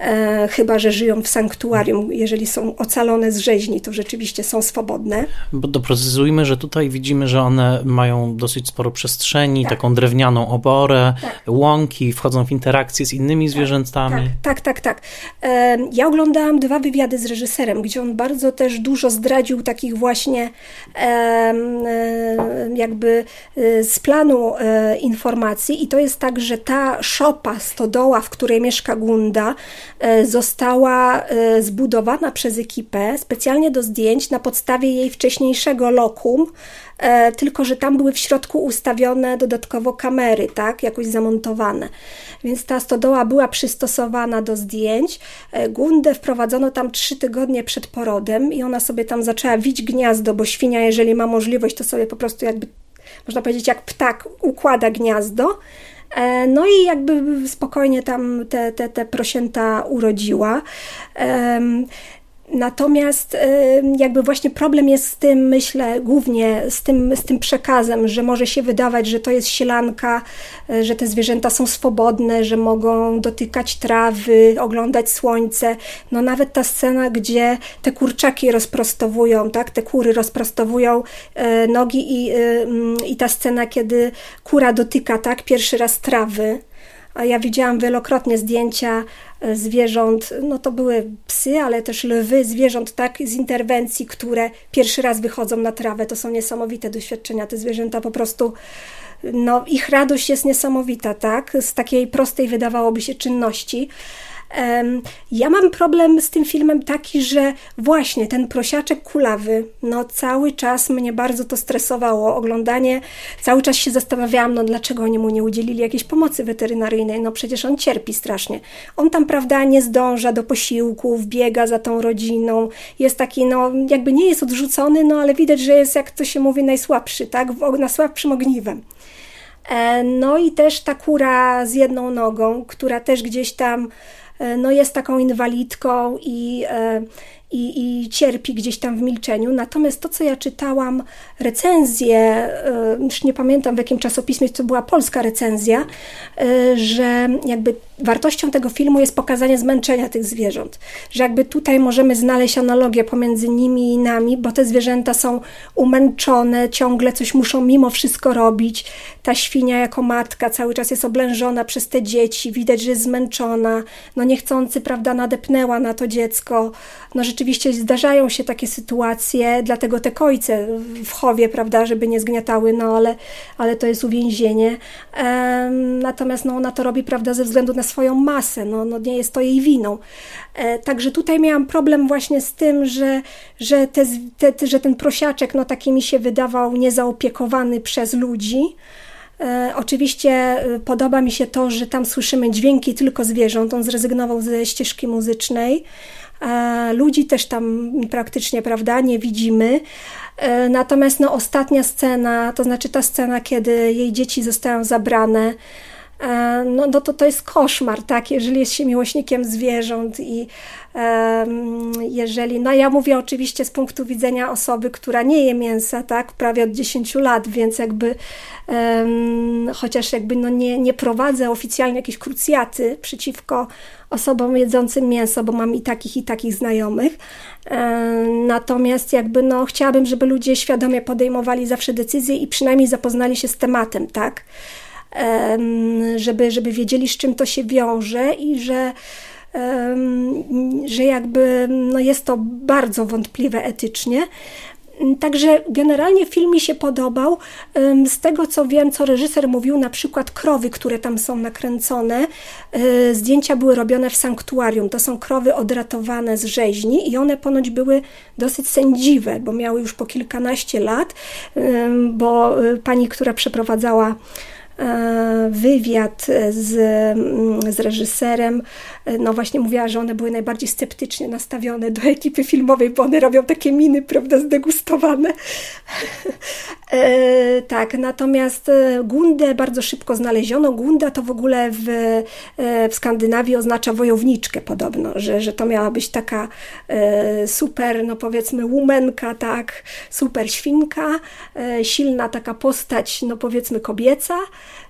E, chyba że żyją w sanktuarium. Jeżeli są ocalone z rzeźni, to rzeczywiście są swobodne. Bo doprecyzujmy, że tutaj widzimy, że one mają dosyć sporo przestrzeni, tak. taką drewnianą oborę, tak. łąki, wchodzą w interakcje z innymi tak, zwierzętami. Tak, tak, tak, tak. E, ja oglądałam dwa wywiady z reżyserem, gdzie on bardzo też dużo zdradził takich właśnie e, jakby z planu informacji i to jest tak, że ta szopa, stodoła, w której mieszka Gunda, E, została e, zbudowana przez ekipę specjalnie do zdjęć na podstawie jej wcześniejszego lokum, e, tylko że tam były w środku ustawione dodatkowo kamery, tak, jakoś zamontowane. Więc ta stodoła była przystosowana do zdjęć. Gundę wprowadzono tam trzy tygodnie przed porodem i ona sobie tam zaczęła wić gniazdo, bo świnia, jeżeli ma możliwość, to sobie po prostu jakby, można powiedzieć, jak ptak układa gniazdo. E, no i jakby spokojnie tam te, te, te prosięta urodziła. Natomiast jakby właśnie problem jest z tym, myślę, głównie z tym, z tym przekazem, że może się wydawać, że to jest sielanka, e, że te zwierzęta są swobodne, że mogą dotykać trawy, oglądać słońce. No nawet ta scena, gdzie te kurczaki rozprostowują, tak, te kury rozprostowują e, nogi i, i ta scena, kiedy kura dotyka, tak, pierwszy raz trawy, a ja widziałam wielokrotnie zdjęcia zwierząt, no to były psy, ale też lwy, zwierząt tak z interwencji, które pierwszy raz wychodzą na trawę. To są niesamowite doświadczenia. Te zwierzęta po prostu, no ich radość jest niesamowita, tak? Z takiej prostej wydawałoby się czynności. Ja mam problem z tym filmem taki, że właśnie ten prosiaczek kulawy, no cały czas mnie bardzo to stresowało, oglądanie, cały czas się zastanawiałam, no dlaczego oni mu nie udzielili jakiejś pomocy weterynaryjnej, no przecież on cierpi strasznie. On tam, prawda, nie zdąża do posiłków, biega za tą rodziną, jest taki, no jakby nie jest odrzucony, no ale widać, że jest, jak to się mówi, najsłabszy, tak, najsłabszym ogniwem. E, no i też ta kura z jedną nogą, która też gdzieś tam no jest taką inwalidką i, e, i, i cierpi gdzieś tam w milczeniu. Natomiast to, co ja czytałam, recenzję, e, już nie pamiętam w jakim czasopismie to była polska recenzja, że jakby wartością tego filmu jest pokazanie zmęczenia tych zwierząt. Że jakby tutaj możemy znaleźć analogię pomiędzy nimi i nami, bo te zwierzęta są umęczone, ciągle coś muszą mimo wszystko robić. Ta świnia jako matka cały czas jest oblężona przez te dzieci, widać, że jest zmęczona, no niechcący, prawda, nadepnęła na to dziecko. No rzeczywiście rzeczywiście zdarzają się takie sytuacje, dlatego te kojce w chowie, prawda, żeby nie zgniatały, no ale, ale to jest uwięzienie. Natomiast no, ona to robi, prawda, ze względu na swoją masę, no, no nie jest to jej winą. E, także tutaj miałam problem właśnie z tym, że, że, te, te, że ten prosiaczek, no taki mi się wydawał niezaopiekowany przez ludzi. E, oczywiście e, podoba mi się to, że tam słyszymy dźwięki tylko zwierząt. On zrezygnował ze ścieżki muzycznej. E, ludzi też tam praktycznie, prawda, nie widzimy. Natomiast no, ostatnia scena, to znaczy ta scena, kiedy jej dzieci zostają zabrane, no, no to to jest koszmar, tak, jeżeli jest się miłośnikiem zwierząt i jeżeli, no ja mówię oczywiście z punktu widzenia osoby, która nie je mięsa, tak, prawie od 10 lat, więc jakby chociaż jakby no nie, nie prowadzę oficjalnie jakiejś krucjaty przeciwko osobom jedzącym mięso, bo mam i takich, i takich znajomych. Natomiast jakby no chciałabym, żeby ludzie świadomie podejmowali zawsze decyzje i przynajmniej zapoznali się z tematem, tak? Żeby, żeby wiedzieli, z czym to się wiąże i że że jakby no jest to bardzo wątpliwe etycznie. Także generalnie film mi się podobał. Z tego co wiem, co reżyser mówił, na przykład krowy, które tam są nakręcone, e, zdjęcia były robione w sanktuarium. To są krowy odratowane z rzeźni i one ponoć były dosyć sędziwe, bo miały już po kilkanaście lat, bo e, pani, która przeprowadzała wywiad z, z reżyserem, e, no właśnie mówiła, że one były najbardziej sceptycznie nastawione do ekipy filmowej, bo one robią takie miny, prawda, zdegustowane. E, tak, natomiast Gundę bardzo szybko znaleziono. Gunda to w ogóle w, w Skandynawii oznacza wojowniczkę podobno, że, że to miała być taka super, no powiedzmy, łumenka, tak, super świnka, silna taka postać, no powiedzmy kobieca, E,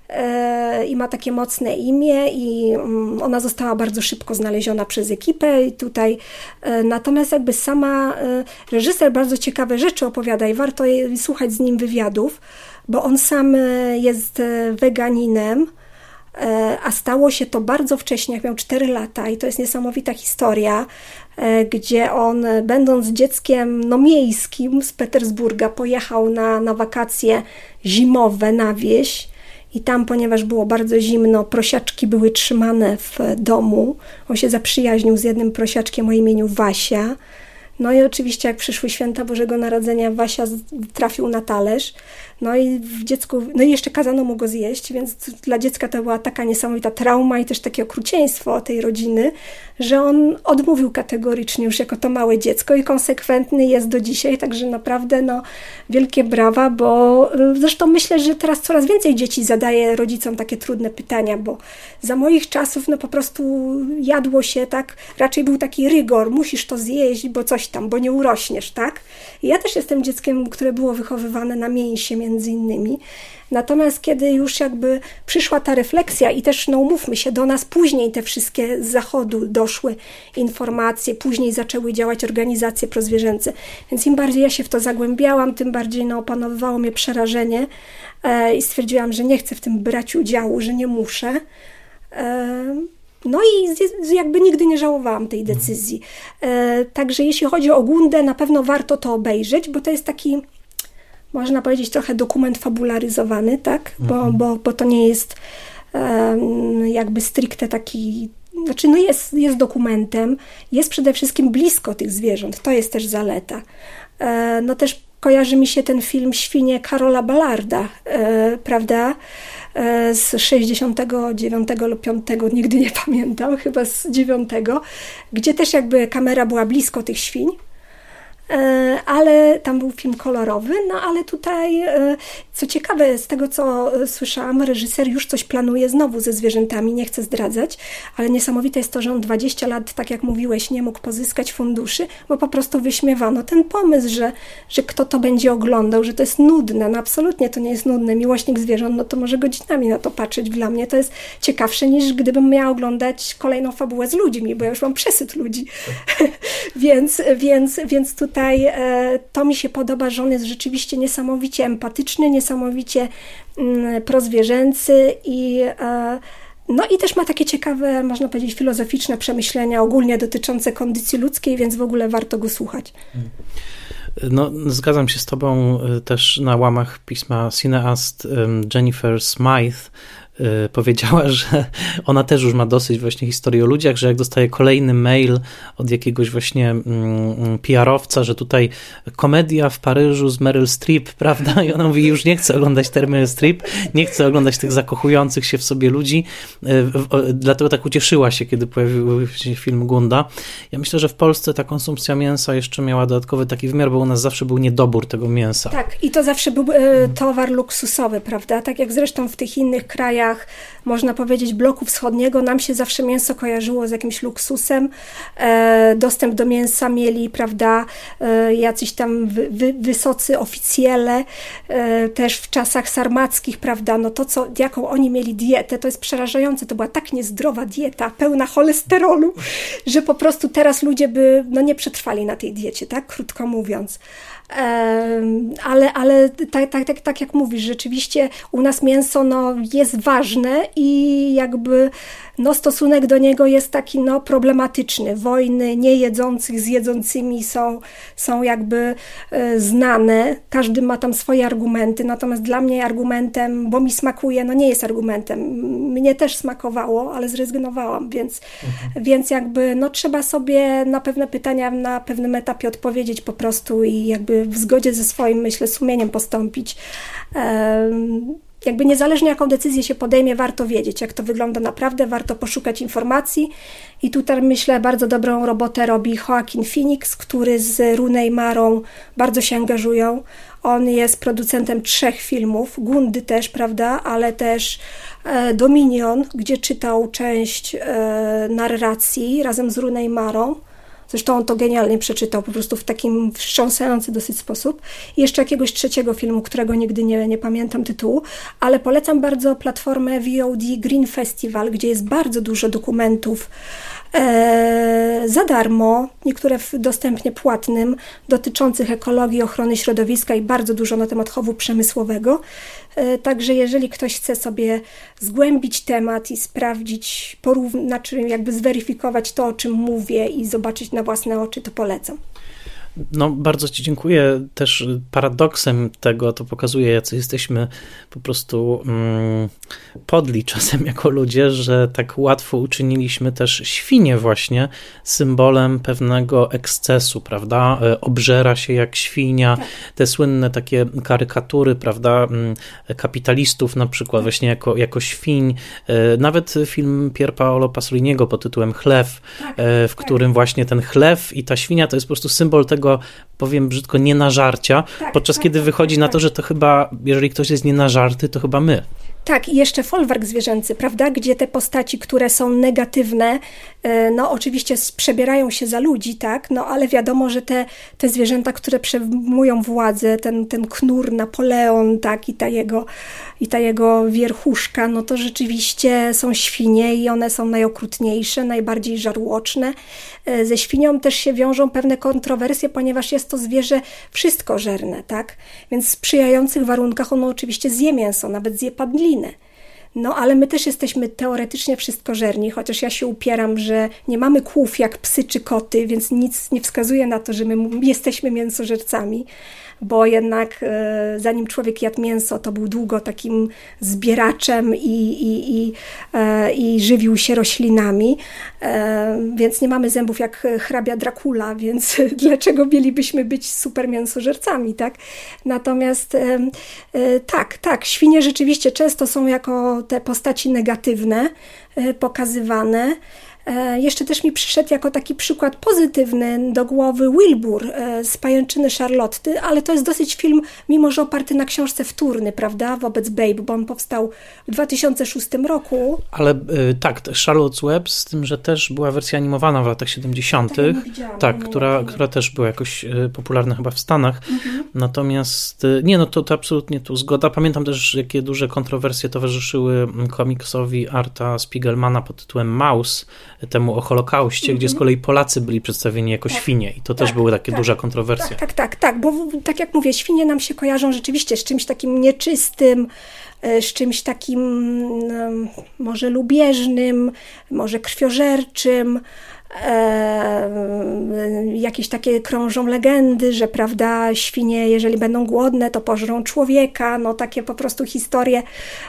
i ma takie mocne imię i mm, ona została bardzo szybko znaleziona przez ekipę i tutaj e, natomiast jakby sama e, reżyser bardzo ciekawe rzeczy opowiada i warto słuchać z nim wywiadów, bo on sam jest weganinem, a stało się to bardzo wcześnie, jak miał 4 lata i to jest niesamowita historia, gdzie on będąc dzieckiem no, miejskim z Petersburga pojechał na, na wakacje zimowe na wieś i tam, ponieważ było bardzo zimno, prosiaczki były trzymane w domu. On się zaprzyjaźnił z jednym prosiaczkiem o imieniu Wasia. No i oczywiście, jak przyszły święta Bożego Narodzenia, Wasia trafił na talerz. No i w dziecku, no i jeszcze kazano mu go zjeść, więc dla dziecka to była taka niesamowita trauma i też takie okrucieństwo tej rodziny, że on odmówił kategorycznie już jako to małe dziecko i konsekwentny jest do dzisiaj, także naprawdę no wielkie brawa, bo y, zresztą myślę, że teraz coraz więcej dzieci zadaje rodzicom takie trudne pytania, bo za moich czasów no po prostu jadło się tak, raczej był taki rygor, musisz to zjeść, bo coś tam, bo nie urośniesz, tak? I ja też jestem dzieckiem, które było wychowywane na mięsie między innymi. Natomiast kiedy już jakby przyszła ta refleksja i też, no umówmy się, do nas później te wszystkie z zachodu doszły informacje, później zaczęły działać organizacje prozwierzęce. Więc im bardziej ja się w to zagłębiałam, tym bardziej no, opanowywało mnie przerażenie e, i stwierdziłam, że nie chcę w tym brać udziału, że nie muszę. E, no i jakby nigdy nie żałowałam tej decyzji. E, także jeśli chodzi o Gundę, na pewno warto to obejrzeć, bo to jest taki, można powiedzieć, trochę dokument fabularyzowany, tak? Bo, mhm. bo, bo to nie jest jakby stricte taki znaczy no jest, jest dokumentem, jest przede wszystkim blisko tych zwierząt, to jest też zaleta. E, no też kojarzy mi się ten film Świnie Karola Ballarda, e, prawda? E, z 69 lub 5, nigdy nie pamiętam, chyba z 9, gdzie też jakby kamera była blisko tych świń ale tam był film kolorowy, no ale tutaj, e, co ciekawe, z tego co e, słyszałam, reżyser już coś planuje znowu ze zwierzętami, nie chcę zdradzać, ale niesamowite jest to, że on 20 lat, tak jak mówiłeś, nie mógł pozyskać funduszy, bo po prostu wyśmiewano ten pomysł, że, że kto to będzie oglądał, że to jest nudne, no absolutnie to nie jest nudne, miłośnik zwierząt, no to może godzinami na to patrzeć, dla mnie to jest ciekawsze niż gdybym miała oglądać kolejną fabułę z ludźmi, bo ja już mam przesyt ludzi, więc, więc, więc tutaj tutaj e, to mi się podoba, że on jest rzeczywiście niesamowicie empatyczny, niesamowicie mm, prozwierzęcy i e, No i też ma takie ciekawe, można powiedzieć, filozoficzne przemyślenia ogólnie dotyczące kondycji ludzkiej, więc w ogóle warto go słuchać. No, zgadzam się z Tobą y, też na łamach pisma Cineast Jennifer Smythe powiedziała, że ona też już ma dosyć właśnie historii o ludziach, że jak dostaje kolejny mail od jakiegoś właśnie mm, mm, PR-owca, że tutaj komedia w Paryżu z Meryl Streep, prawda? I ona mówi, już nie chcę oglądać Meryl Streep, nie chcę oglądać tych zakochujących się w sobie ludzi, y, dlatego tak ucieszyła się, kiedy pojawił się film Gunda. Ja myślę, że w Polsce ta konsumpcja mięsa jeszcze miała dodatkowy taki wymiar, bo u nas zawsze był niedobór tego mięsa. Tak, i to zawsze był y, towar luksusowy, prawda? Tak jak zresztą w tych innych krajach krajach, można powiedzieć, bloku wschodniego, nam się zawsze mięso kojarzyło z jakimś luksusem. E, dostęp do mięsa mieli, prawda, e, jacyś tam wy, wysocy oficjele, e, też w czasach sarmackich, prawda, no to, co, jaką oni mieli dietę, to jest przerażające. To była tak niezdrowa dieta, pełna cholesterolu, że po prostu teraz ludzie by, no nie przetrwali na tej diecie, tak, krótko mówiąc ale, ale tak, tak, tak, tak jak mówisz, rzeczywiście u nas mięso no, jest ważne i jakby no, stosunek do niego jest taki no, problematyczny. Wojny niejedzących z jedzącymi są, są jakby e, znane, każdy ma tam swoje argumenty, natomiast dla mnie argumentem, bo mi smakuje, no nie jest argumentem. Mnie też smakowało, ale zrezygnowałam, więc, mhm. więc jakby no, trzeba sobie na pewne pytania na pewnym etapie odpowiedzieć po prostu i jakby w zgodzie ze swoim, myślę, sumieniem postąpić. Jakby niezależnie jaką decyzję się podejmie, warto wiedzieć, jak to wygląda naprawdę, warto poszukać informacji. I tutaj myślę, bardzo dobrą robotę robi Joaquin Phoenix, który z Runej Marą bardzo się angażują. On jest producentem trzech filmów, Gundy też, prawda, ale też e, Dominion, gdzie czytał część e, narracji razem z Runej Marą. Zresztą on to genialnie przeczytał, po prostu w takim wstrząsający dosyć sposób. I jeszcze jakiegoś trzeciego filmu, którego nigdy nie, nie pamiętam tytułu, ale polecam bardzo platformę VOD Green Festival, gdzie jest bardzo dużo dokumentów za darmo, niektóre w dostępnie płatnym, dotyczących ekologii, ochrony środowiska i bardzo dużo na temat chowu przemysłowego. E, także jeżeli ktoś chce sobie zgłębić temat i sprawdzić, znaczy jakby zweryfikować to, o czym mówię i zobaczyć na własne oczy, to polecam. No, bardzo Ci dziękuję. Też paradoksem tego to pokazuje, jacy jesteśmy po prostu mm, podli czasem jako ludzie, że tak łatwo uczyniliśmy też świnie właśnie symbolem pewnego ekscesu, prawda? E, obżera się jak świnia. Tak. Te słynne takie karykatury, prawda? Mm, kapitalistów na przykład tak. właśnie jako, jako świń. E, nawet film Pier Paolo Pasoliniego pod tytułem Chlew, tak, e, w którym właśnie ten chlew i ta świnia to jest po prostu symbol tego, powiem brzydko, nienażarcia, tak, podczas tak, kiedy tak, wychodzi na tak. to, że to chyba, jeżeli ktoś jest nienażarty, to chyba my. Tak, i jeszcze folwark zwierzęcy, prawda, gdzie te postaci, które są negatywne, no oczywiście przebierają się za ludzi, tak, no ale wiadomo, że te, te zwierzęta, które przejmują władzę, ten, ten knur, Napoleon, tak, i ta, jego, i ta jego wierchuszka, no to rzeczywiście są świnie i one są najokrutniejsze, najbardziej żarłoczne. E, ze świnią też się wiążą pewne kontrowersje, ponieważ jest to zwierzę wszystkożerne, tak, więc w sprzyjających warunkach ono oczywiście zje mięso, nawet zje padliny, no, ale my też jesteśmy teoretycznie wszystkożerni, chociaż ja się upieram, że nie mamy kłów jak psy czy koty, więc nic nie wskazuje na to, że my jesteśmy mięsożercami bo jednak e, zanim człowiek jadł mięso, to był długo takim zbieraczem i, i, i, e, i żywił się roślinami, e, więc nie mamy zębów jak hrabia Dracula, więc dlaczego mielibyśmy być super mięsożercami, tak? Natomiast tak, tak, świnie rzeczywiście często są jako te postaci negatywne pokazywane, jeszcze też mi przyszedł jako taki przykład pozytywny do głowy Wilbur e, z Pajęczyny Charlotty, ale to jest dosyć film, mimo że oparty na książce wtórny, prawda, wobec Babe, bo on powstał w 2006 roku. Ale y, tak, Charlotte's Web, z tym, że też była wersja animowana w latach 70., tak, tak która, która też była jakoś popularna chyba w Stanach. Mhm. Natomiast nie, no to, to absolutnie tu zgoda. Pamiętam też, jakie duże kontrowersje towarzyszyły komiksowi Arta Spiegelmana, pod tytułem Maus, temu o Holokauście, mm -hmm. gdzie z mhm. kolei Polacy byli przedstawieni jako tak. świnie i to tak, też były takie tak, duża kontrowersja. Tak, tak, tak, tak, bo tak jak mówię, świnie nam się kojarzą rzeczywiście z czymś takim nieczystym, e, z czymś takim może lubieżnym, może krwiożerczym, E, jakieś takie krążą legendy, że prawda, świnie, jeżeli będą głodne, to pożrą człowieka, no takie po prostu historie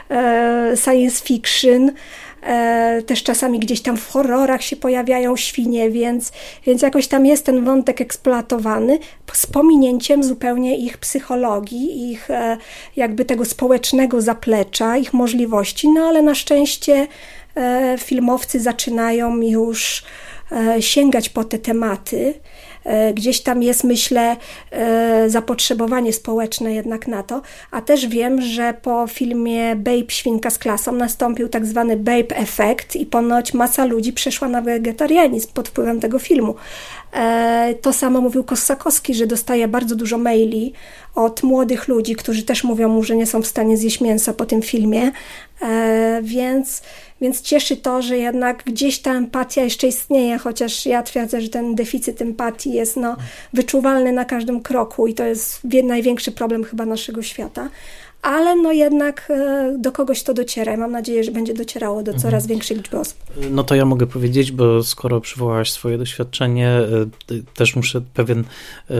e, science fiction. E, też czasami gdzieś tam w horrorach się pojawiają świnie, więc, więc jakoś tam jest ten wątek eksploatowany z pominięciem zupełnie ich psychologii, ich e, jakby tego społecznego zaplecza, ich możliwości, no ale na szczęście e, filmowcy zaczynają już sięgać po te tematy. E, gdzieś tam jest, myślę, e, zapotrzebowanie społeczne jednak na to, a też wiem, że po filmie Babe Świnka z klasą nastąpił tak zwany Babe Effect i ponoć masa ludzi przeszła na wegetarianizm pod wpływem tego filmu. To samo mówił Kossakowski, że dostaje bardzo dużo maili od młodych ludzi, którzy też mówią mu, że nie są w stanie zjeść mięsa po tym filmie, więc więc cieszy to, że jednak gdzieś ta empatia jeszcze istnieje, chociaż ja twierdzę, że ten deficyt empatii jest no, wyczuwalny na każdym kroku i to jest największy problem chyba naszego świata ale no jednak e, do kogoś to dociera. Mam nadzieję, że będzie docierało do mhm. coraz większej liczby osób. No to ja mogę powiedzieć, bo skoro przywołałaś swoje doświadczenie, e, też muszę pewien e,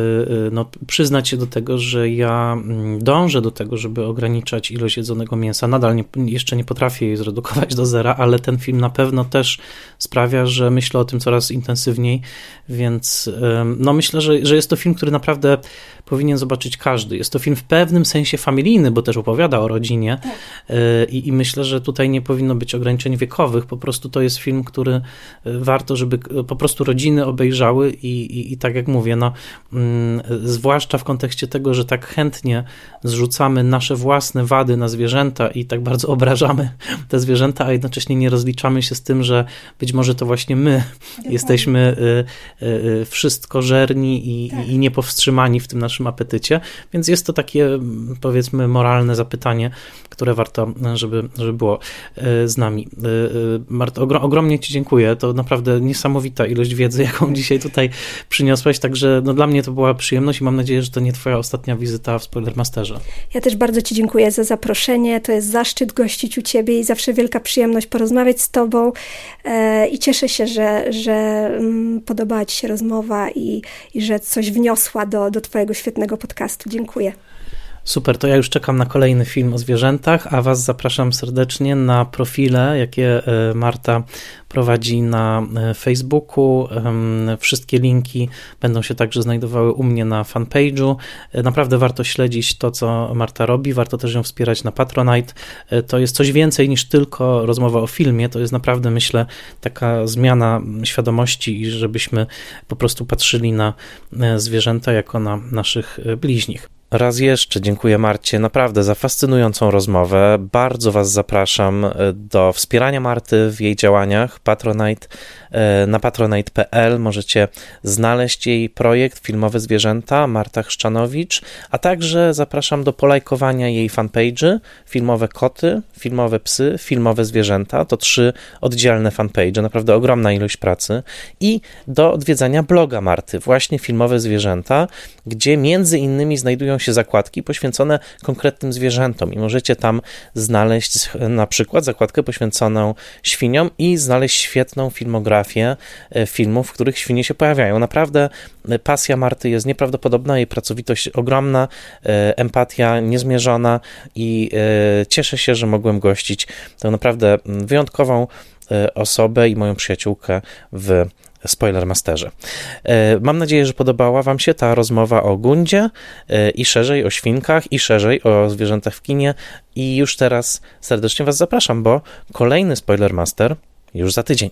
no, przyznać się do tego, że ja mm, dążę do tego, żeby ograniczać ilość jedzonego mięsa. Nadal nie, jeszcze nie potrafię jej zredukować do zera, ale ten film na pewno też sprawia, że myślę o tym coraz intensywniej, więc no myślę, że, że jest to film, który naprawdę powinien zobaczyć każdy. Jest to film w pewnym sensie familijny, bo też opowiada o rodzinie tak. E, I, i, myślę, że tutaj nie powinno być ograniczeń wiekowych. Po prostu to jest film, który e, warto, żeby po prostu rodziny obejrzały i, i, i tak jak mówię, no, mm, zwłaszcza w kontekście tego, że tak chętnie zrzucamy nasze własne wady na zwierzęta i tak bardzo obrażamy te zwierzęta, a jednocześnie nie rozliczamy się z tym, że być może to właśnie my Dokładnie. jesteśmy y, wszystko żerni i, tak. i niepowstrzymani w tym naszym naszym apetycie, więc jest to takie powiedzmy moralne zapytanie, które warto, żeby, żeby było e, z nami. E, e, Marta, ogromnie Ci dziękuję, to naprawdę niesamowita ilość wiedzy, jaką dzisiaj tutaj przyniosłeś, także no dla mnie to była przyjemność i mam nadzieję, że to nie Twoja ostatnia wizyta w Spoilermasterze. Ja też bardzo Ci dziękuję za zaproszenie, to jest zaszczyt gościć u Ciebie i zawsze wielka przyjemność porozmawiać z Tobą i cieszę się, że, że mm, podobała Ci się rozmowa i, i że coś wniosła do, do Twojego świetnego podcastu. Dziękuję. Super, to ja już czekam na kolejny film o zwierzętach, a Was zapraszam serdecznie na profile, jakie e, Marta prowadzi na e, Facebooku. Wszystkie linki będą się także znajdowały u mnie na fanpage'u. E, naprawdę warto śledzić to, co Marta robi, warto też ją wspierać na Patronite. To jest coś więcej niż tylko rozmowa o filmie, to jest naprawdę, myślę, taka zmiana świadomości i żebyśmy po prostu patrzyli na zwierzęta jako na naszych bliźnich. Raz jeszcze dziękuję Marcie naprawdę za fascynującą rozmowę. Bardzo Was zapraszam e, do wspierania Marty w jej działaniach. Patronite e, na patronite.pl możecie znaleźć jej projekt Filmowe Zwierzęta Marta Chrzczanowicz, a także zapraszam do polajkowania jej fanpage'y Filmowe Koty, Filmowe Psy, Filmowe Zwierzęta. To trzy oddzielne fanpage, naprawdę ogromna ilość pracy i do odwiedzania bloga Marty, właśnie Filmowe Zwierzęta, gdzie między innymi znajdują się zakładki poświęcone konkretnym zwierzętom i możecie tam znaleźć na przykład zakładkę poświęconą świniom i znaleźć świetną filmografię e, filmów, w których świnie się pojawiają. Naprawdę e, pasja Marty jest nieprawdopodobna, jej pracowitość ogromna, e, empatia niezmierzona i cieszę się, że mogłem gościć tę naprawdę wyjątkową osobę i moją przyjaciółkę w Spoilermasterze. E, mam nadzieję, że podobała Wam się ta rozmowa o Gundzie e, i szerzej o świnkach i szerzej o zwierzętach w kinie i już teraz serdecznie Was zapraszam, bo kolejny Spoilermaster już za tydzień.